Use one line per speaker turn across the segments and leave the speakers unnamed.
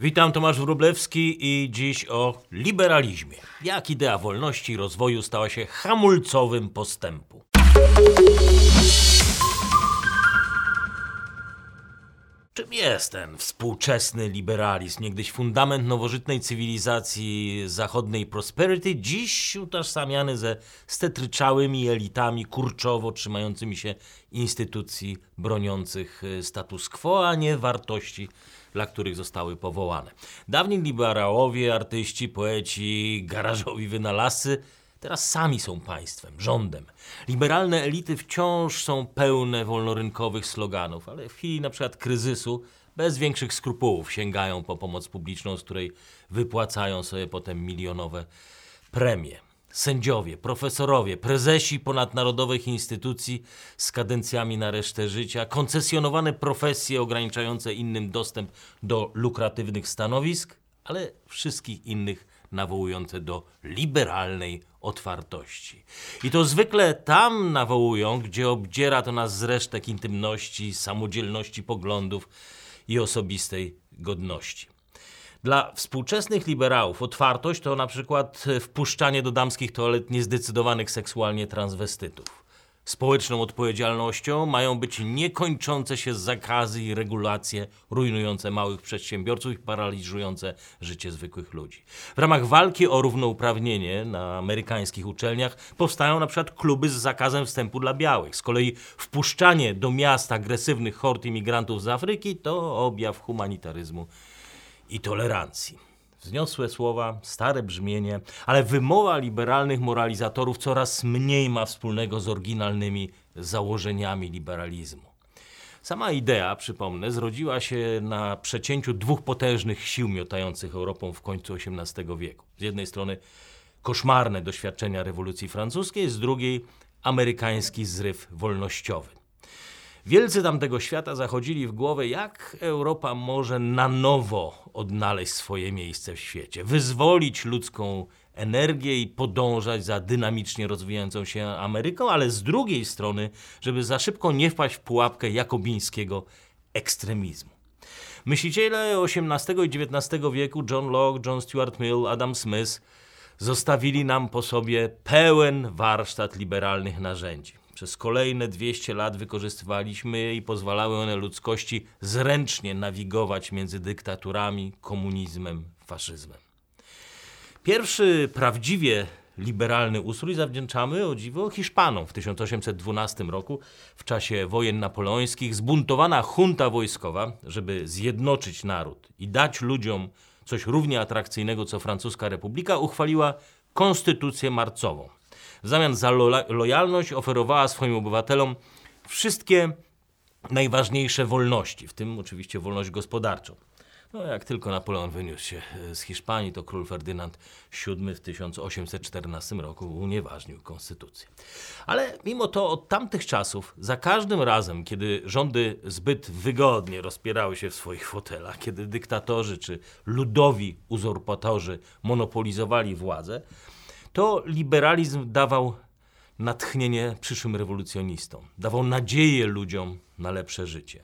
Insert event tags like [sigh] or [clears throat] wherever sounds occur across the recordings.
Witam, Tomasz Wróblewski i dziś o liberalizmie. Jak idea wolności i rozwoju stała się hamulcowym postępu. Czym jest ten współczesny liberalizm, niegdyś fundament nowożytnej cywilizacji zachodniej prosperity, dziś utożsamiany ze stetryczałymi elitami kurczowo trzymającymi się instytucji broniących y, status quo, a nie wartości, dla których zostały powołane. Dawni liberałowie, artyści, poeci, garażowi wynalazcy teraz sami są państwem, rządem. Liberalne elity wciąż są pełne wolnorynkowych sloganów, ale w chwili na przykład kryzysu bez większych skrupułów sięgają po pomoc publiczną, z której wypłacają sobie potem milionowe premie. Sędziowie, profesorowie, prezesi ponadnarodowych instytucji z kadencjami na resztę życia, koncesjonowane profesje ograniczające innym dostęp do lukratywnych stanowisk, ale wszystkich innych nawołujące do liberalnej otwartości. I to zwykle tam nawołują, gdzie obdziera to nas z resztek intymności, samodzielności poglądów i osobistej godności. Dla współczesnych liberałów otwartość to na przykład wpuszczanie do damskich toalet niezdecydowanych seksualnie transwestytów. Społeczną odpowiedzialnością mają być niekończące się zakazy i regulacje rujnujące małych przedsiębiorców i paraliżujące życie zwykłych ludzi. W ramach walki o równouprawnienie na amerykańskich uczelniach powstają na przykład kluby z zakazem wstępu dla białych. Z kolei wpuszczanie do miast agresywnych hord imigrantów z Afryki to objaw humanitaryzmu i tolerancji. Wzniosłe słowa, stare brzmienie, ale wymowa liberalnych moralizatorów coraz mniej ma wspólnego z oryginalnymi założeniami liberalizmu. Sama idea, przypomnę, zrodziła się na przecięciu dwóch potężnych sił miotających Europą w końcu XVIII wieku. Z jednej strony koszmarne doświadczenia rewolucji francuskiej, z drugiej amerykański zryw wolnościowy. Wielcy tamtego świata zachodzili w głowę, jak Europa może na nowo odnaleźć swoje miejsce w świecie, wyzwolić ludzką energię i podążać za dynamicznie rozwijającą się Ameryką, ale z drugiej strony, żeby za szybko nie wpaść w pułapkę jakobińskiego ekstremizmu. Myśliciele XVIII i XIX wieku, John Locke, John Stuart Mill, Adam Smith, zostawili nam po sobie pełen warsztat liberalnych narzędzi. Przez kolejne 200 lat wykorzystywaliśmy je i pozwalały one ludzkości zręcznie nawigować między dyktaturami, komunizmem, faszyzmem. Pierwszy prawdziwie liberalny ustrój zawdzięczamy o dziwo Hiszpanom w 1812 roku w czasie wojen napoleońskich zbuntowana junta wojskowa, żeby zjednoczyć naród i dać ludziom coś równie atrakcyjnego co francuska republika, uchwaliła konstytucję marcową. W zamian za lo lojalność oferowała swoim obywatelom wszystkie najważniejsze wolności, w tym oczywiście wolność gospodarczą. No, jak tylko Napoleon wyniósł się e, z Hiszpanii, to król Ferdynand VII w 1814 roku unieważnił konstytucję. Ale mimo to od tamtych czasów, za każdym razem, kiedy rządy zbyt wygodnie rozpierały się w swoich fotelach, kiedy dyktatorzy czy ludowi uzurpatorzy monopolizowali władzę, to liberalizm dawał natchnienie przyszłym rewolucjonistom, dawał nadzieję ludziom na lepsze życie.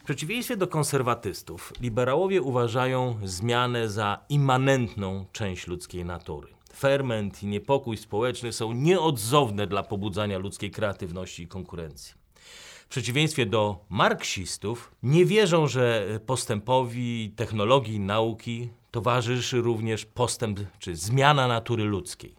W przeciwieństwie do konserwatystów, liberałowie uważają zmianę za immanentną część ludzkiej natury. Ferment i niepokój społeczny są nieodzowne dla pobudzania ludzkiej kreatywności i konkurencji. W przeciwieństwie do marksistów, nie wierzą, że postępowi technologii nauki towarzyszy również postęp czy zmiana natury ludzkiej.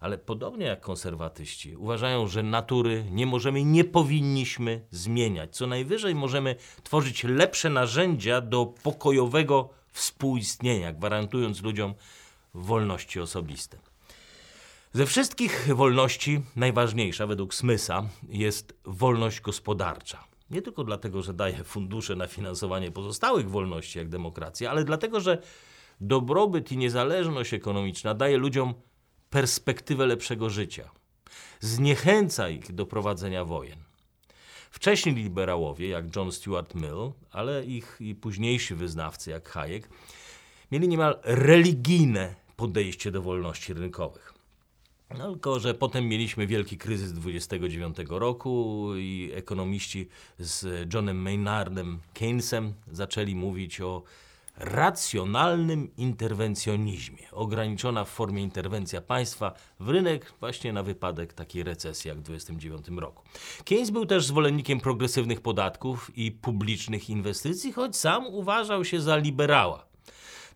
Ale podobnie jak konserwatyści, uważają, że natury nie możemy i nie powinniśmy zmieniać. Co najwyżej możemy tworzyć lepsze narzędzia do pokojowego współistnienia, gwarantując ludziom wolności osobiste. Ze wszystkich wolności najważniejsza według Smysa jest wolność gospodarcza. Nie tylko dlatego, że daje fundusze na finansowanie pozostałych wolności, jak demokracja, ale dlatego, że dobrobyt i niezależność ekonomiczna daje ludziom perspektywę lepszego życia. Zniechęca ich do prowadzenia wojen. Wcześniej liberałowie, jak John Stuart Mill, ale ich i późniejsi wyznawcy, jak Hayek, mieli niemal religijne podejście do wolności rynkowych. No, tylko, że potem mieliśmy wielki kryzys 29 roku i ekonomiści z Johnem Maynardem Keynesem zaczęli mówić o racjonalnym interwencjonizmie. Ograniczona w formie interwencja państwa w rynek właśnie na wypadek takiej recesji jak w 1929 roku. Keynes był też zwolennikiem progresywnych podatków i publicznych inwestycji, choć sam uważał się za liberała.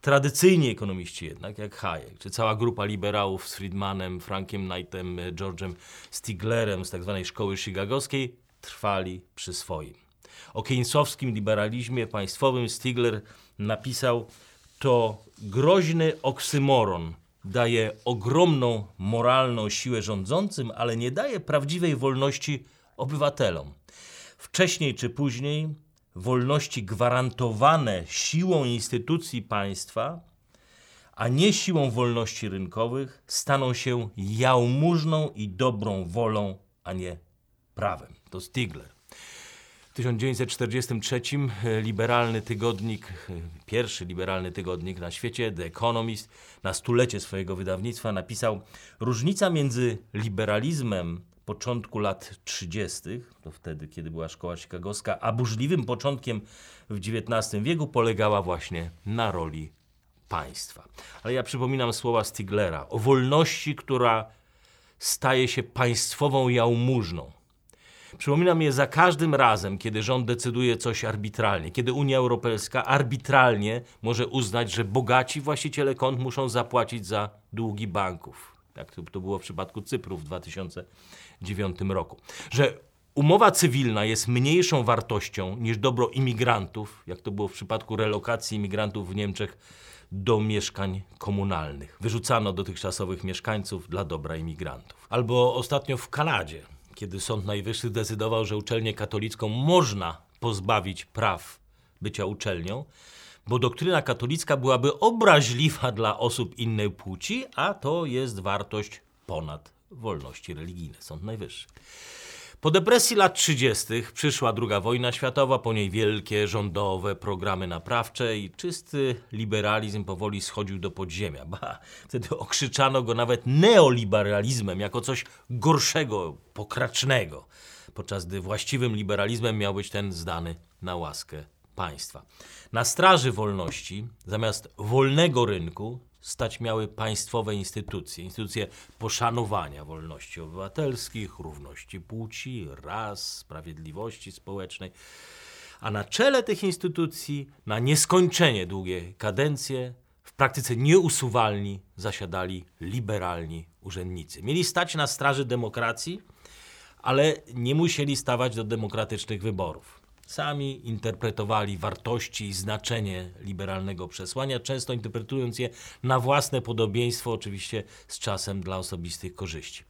Tradycyjni ekonomiści jednak, jak Hayek, czy cała grupa liberałów z Friedmanem, Frankiem Knightem, George'em Stiglerem z tzw. szkoły chicagowskiej, trwali przy swoim. O keynesowskim liberalizmie państwowym Stigler napisał: To groźny oksymoron. Daje ogromną moralną siłę rządzącym, ale nie daje prawdziwej wolności obywatelom. Wcześniej czy później wolności gwarantowane siłą instytucji państwa, a nie siłą wolności rynkowych, staną się jałmużną i dobrą wolą, a nie prawem. To Stigler. W 1943 e, liberalny tygodnik, e, pierwszy liberalny tygodnik na świecie, The Economist, na stulecie swojego wydawnictwa napisał: Różnica między liberalizmem początku lat 30., to wtedy, kiedy była szkoła chicagowska, a burzliwym początkiem w XIX wieku polegała właśnie na roli państwa. Ale ja przypominam słowa Stiglera o wolności, która staje się państwową jałmużną. Przypominam je za każdym razem, kiedy rząd decyduje coś arbitralnie, kiedy Unia Europejska arbitralnie może uznać, że bogaci właściciele kont muszą zapłacić za długi banków. Jak to było w przypadku Cypru w 2009 roku. Że umowa cywilna jest mniejszą wartością niż dobro imigrantów, jak to było w przypadku relokacji imigrantów w Niemczech do mieszkań komunalnych. Wyrzucano dotychczasowych mieszkańców dla dobra imigrantów. Albo ostatnio w Kanadzie kiedy Sąd Najwyższy zdecydował, że uczelnię katolicką można pozbawić praw bycia uczelnią, bo doktryna katolicka byłaby obraźliwa dla osób innej płci, a to jest wartość ponad wolności religijne. Sąd Najwyższy. Po depresji lat 30. przyszła II wojna światowa, po niej wielkie rządowe programy naprawcze i czysty liberalizm powoli schodził do podziemia. Ba, wtedy okrzyczano go nawet neoliberalizmem jako coś gorszego, pokracznego, podczas gdy właściwym liberalizmem miał być ten zdany na łaskę państwa. Na straży wolności, zamiast wolnego rynku, stać miały państwowe instytucje, instytucje poszanowania wolności obywatelskich, równości płci, ras, sprawiedliwości społecznej. A na czele tych instytucji, na nieskończenie długie kadencje, w praktyce nieusuwalni zasiadali liberalni urzędnicy. Mieli stać na straży demokracji, ale nie musieli stawać do demokratycznych wyborów sami interpretowali wartości i znaczenie liberalnego przesłania, często interpretując je na własne podobieństwo, oczywiście z czasem dla osobistych korzyści.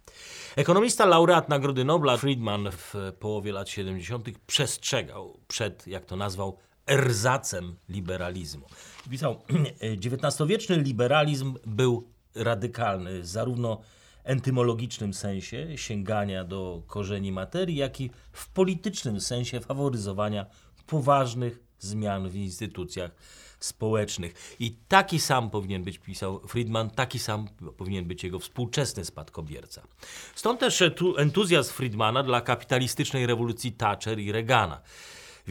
Ekonomista, laureat Nagrody Nobla Friedman w połowie lat 70. przestrzegał przed, jak to nazwał, erzacem liberalizmu. Pisał, [clears throat] XIX-wieczny liberalizm był radykalny, zarówno entymologicznym sensie sięgania do korzeni materii, jak i w politycznym sensie faworyzowania poważnych zmian w instytucjach społecznych. I taki sam powinien być, pisał Friedman, taki sam powinien być jego współczesny spadkobierca. Stąd też entuzjazm Friedmana dla kapitalistycznej rewolucji Thatcher i Reagana.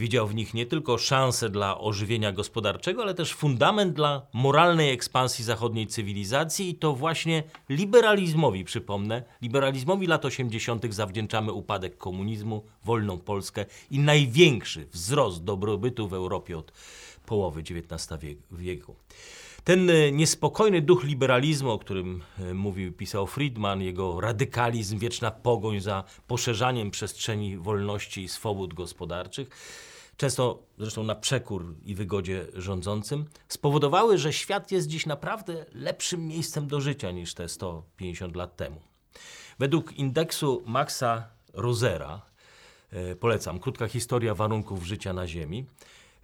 Widział w nich nie tylko szansę dla ożywienia gospodarczego, ale też fundament dla moralnej ekspansji zachodniej cywilizacji i to właśnie liberalizmowi, przypomnę, liberalizmowi lat 80. zawdzięczamy upadek komunizmu, wolną Polskę i największy wzrost dobrobytu w Europie od połowy XIX wieku. Ten e, niespokojny duch liberalizmu, o którym e, mówił, pisał Friedman, jego radykalizm, wieczna pogoń za poszerzaniem przestrzeni wolności i swobód gospodarczych, często zresztą na przekór i wygodzie rządzącym, spowodowały, że świat jest dziś naprawdę lepszym miejscem do życia niż te 150 lat temu. Według indeksu Maxa Rosera, e, polecam, krótka historia warunków życia na Ziemi,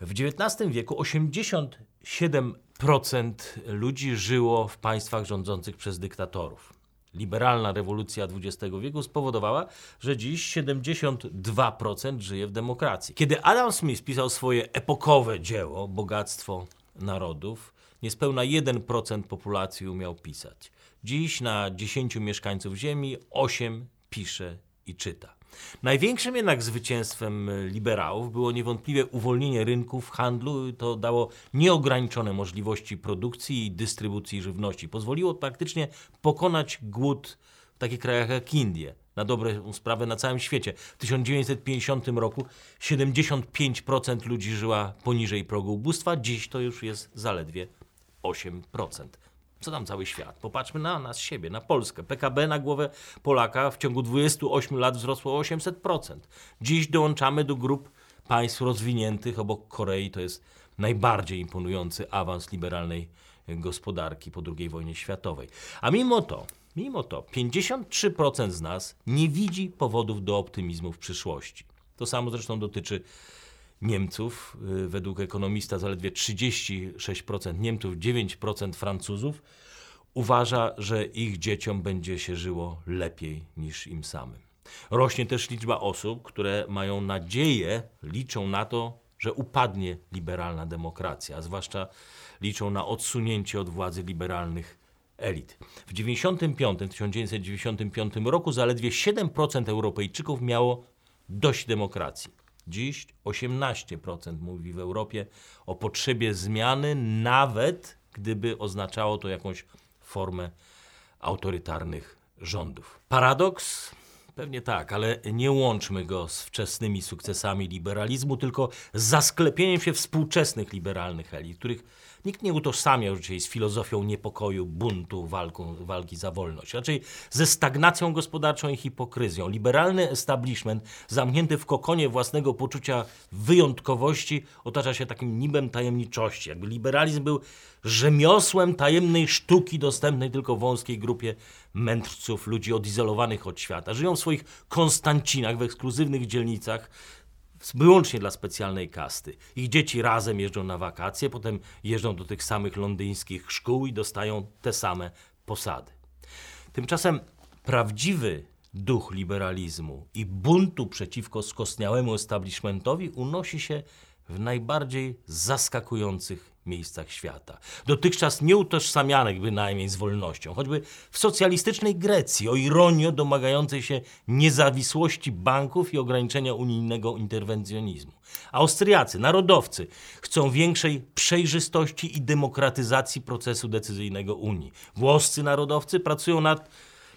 w XIX wieku 87% ludzi żyło w państwach rządzących przez dyktatorów. Liberalna rewolucja XX wieku spowodowała, że dziś 72% żyje w demokracji. Kiedy Adam Smith pisał swoje epokowe dzieło Bogactwo Narodów, niespełna 1% populacji umiał pisać. Dziś na 10 mieszkańców Ziemi 8 pisze i czyta. Największym jednak zwycięstwem liberałów było niewątpliwie uwolnienie rynków handlu. To dało nieograniczone możliwości produkcji i dystrybucji żywności. Pozwoliło praktycznie pokonać głód w takich krajach jak Indie. Na dobrą sprawę na całym świecie. W 1950 roku 75% ludzi żyła poniżej progu ubóstwa, dziś to już jest zaledwie 8%. Co tam cały świat? Popatrzmy na nas, siebie, na Polskę. PKB na głowę Polaka w ciągu 28 lat wzrosło o 800%. Dziś dołączamy do grup państw rozwiniętych obok Korei. To jest najbardziej imponujący awans liberalnej gospodarki po II wojnie światowej. A mimo to, mimo to 53% z nas nie widzi powodów do optymizmu w przyszłości. To samo zresztą dotyczy Niemców. Y, według ekonomista zaledwie 36% Niemców, 9% Francuzów uważa, że ich dzieciom będzie się żyło lepiej niż im samym. Rośnie też liczba osób, które mają nadzieję, liczą na to, że upadnie liberalna demokracja, a zwłaszcza liczą na odsunięcie od władzy liberalnych elit. W 95, 1995 roku zaledwie 7% Europejczyków miało dość demokracji. Dziś 18% mówi w Europie o potrzebie zmiany, nawet gdyby oznaczało to jakąś formę autorytarnych rządów. Paradoks? Pewnie tak, ale nie łączmy go z wczesnymi sukcesami liberalizmu, tylko z zasklepieniem się współczesnych liberalnych elit, których Nikt nie utożsamia już dzisiaj z filozofią niepokoju, buntu, walką, walki za wolność. Raczej ze stagnacją gospodarczą i hipokryzją. Liberalny establishment, zamknięty w kokonie własnego poczucia wyjątkowości, otacza się takim nibem tajemniczości. Jakby liberalizm był rzemiosłem tajemnej sztuki dostępnej tylko wąskiej grupie mędrców, ludzi odizolowanych od świata. Żyją w swoich Konstancinach, w ekskluzywnych dzielnicach, wyłącznie dla specjalnej kasty. Ich dzieci razem jeżdżą na wakacje, potem jeżdżą do tych samych londyńskich szkół i dostają te same posady. Tymczasem prawdziwy duch liberalizmu i buntu przeciwko skostniałemu establishmentowi unosi się w najbardziej zaskakujących miejscach świata. Dotychczas nieutożsamianych bynajmniej z wolnością, choćby w socjalistycznej Grecji, o ironio domagającej się niezawisłości banków i ograniczenia unijnego interwencjonizmu. Austriacy, narodowcy, chcą większej przejrzystości i demokratyzacji procesu decyzyjnego Unii. Włoscy narodowcy pracują nad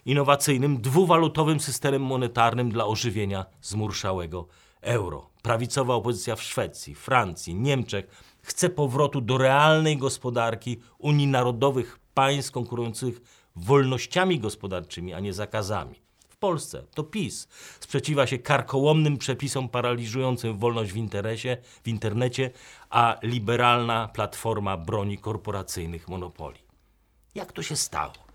innowacyjnym, dwuwalutowym systemem monetarnym dla ożywienia zmurszałego euro. Prawicowa opozycja w Szwecji, Francji, Niemczech chce powrotu do realnej gospodarki Unii Narodowych państw konkurujących wolnościami gospodarczymi, a nie zakazami. W Polsce to PiS sprzeciwia się karkołomnym przepisom paraliżującym wolność w, interesie, w internecie, a liberalna platforma broni korporacyjnych monopoli. Jak to się stało?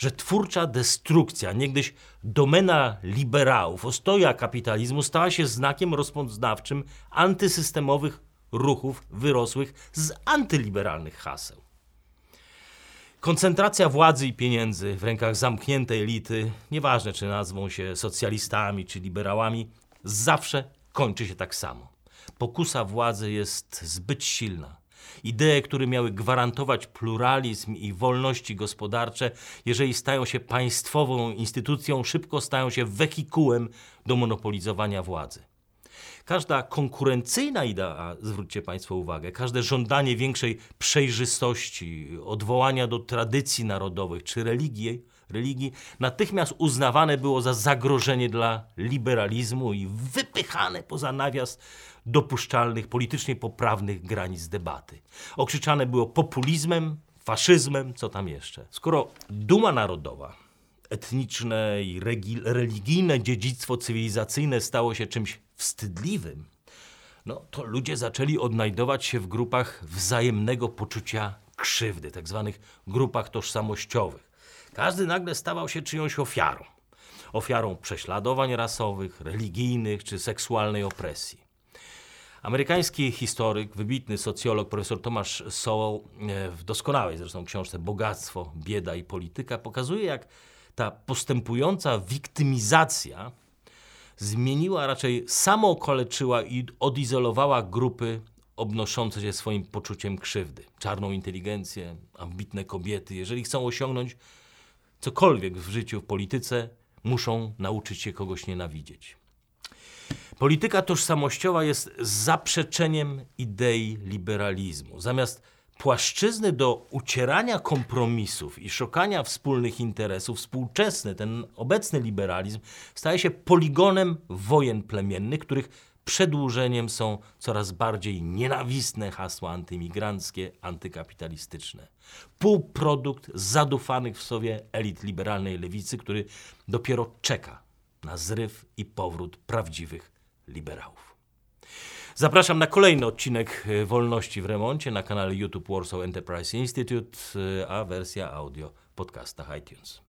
że twórcza destrukcja, niegdyś domena liberałów, ostoja kapitalizmu, stała się znakiem rozpoznawczym antysystemowych ruchów wyrosłych z antyliberalnych haseł. Koncentracja władzy i pieniędzy w rękach zamkniętej elity, nieważne czy nazwą się socjalistami czy liberałami, zawsze kończy się tak samo. Pokusa władzy jest zbyt silna. Idee, które miały gwarantować pluralizm i wolności gospodarcze, jeżeli stają się państwową instytucją, szybko stają się wehikułem do monopolizowania władzy. Każda konkurencyjna idea, zwróćcie Państwo uwagę, każde żądanie większej przejrzystości, odwołania do tradycji narodowych czy religii, religii natychmiast uznawane było za zagrożenie dla liberalizmu i wypychane poza nawias dopuszczalnych, politycznie poprawnych granic debaty. Okrzyczane było populizmem, faszyzmem, co tam jeszcze. Skoro duma narodowa, etniczne i religijne dziedzictwo cywilizacyjne stało się czymś wstydliwym, no to ludzie zaczęli odnajdować się w grupach wzajemnego poczucia krzywdy, tak zwanych grupach tożsamościowych. Każdy nagle stawał się czyjąś ofiarą. Ofiarą prześladowań rasowych, religijnych czy seksualnej opresji. Amerykański historyk, wybitny socjolog profesor Tomasz Sowell e, w doskonałej zresztą książce Bogactwo, bieda i polityka pokazuje, jak ta postępująca wiktymizacja zmieniła, raczej samookoleczyła i odizolowała grupy obnoszące się swoim poczuciem krzywdy. Czarną inteligencję, ambitne kobiety. Jeżeli chcą osiągnąć cokolwiek w życiu, w polityce, muszą nauczyć się kogoś nienawidzieć. Polityka tożsamościowa jest zaprzeczeniem idei liberalizmu. Zamiast płaszczyzny do ucierania kompromisów i szukania wspólnych interesów, współczesny, ten obecny liberalizm staje się poligonem wojen plemiennych, których przedłużeniem są coraz bardziej nienawistne hasła antymigranckie, antykapitalistyczne. Półprodukt zadufanych w sobie elit liberalnej lewicy, który dopiero czeka na zryw i powrót prawdziwych liberałów. Zapraszam na kolejny odcinek e, Wolności w Remoncie na kanale YouTube Warsaw Enterprise Institute, e, a wersja audio w podcastach iTunes.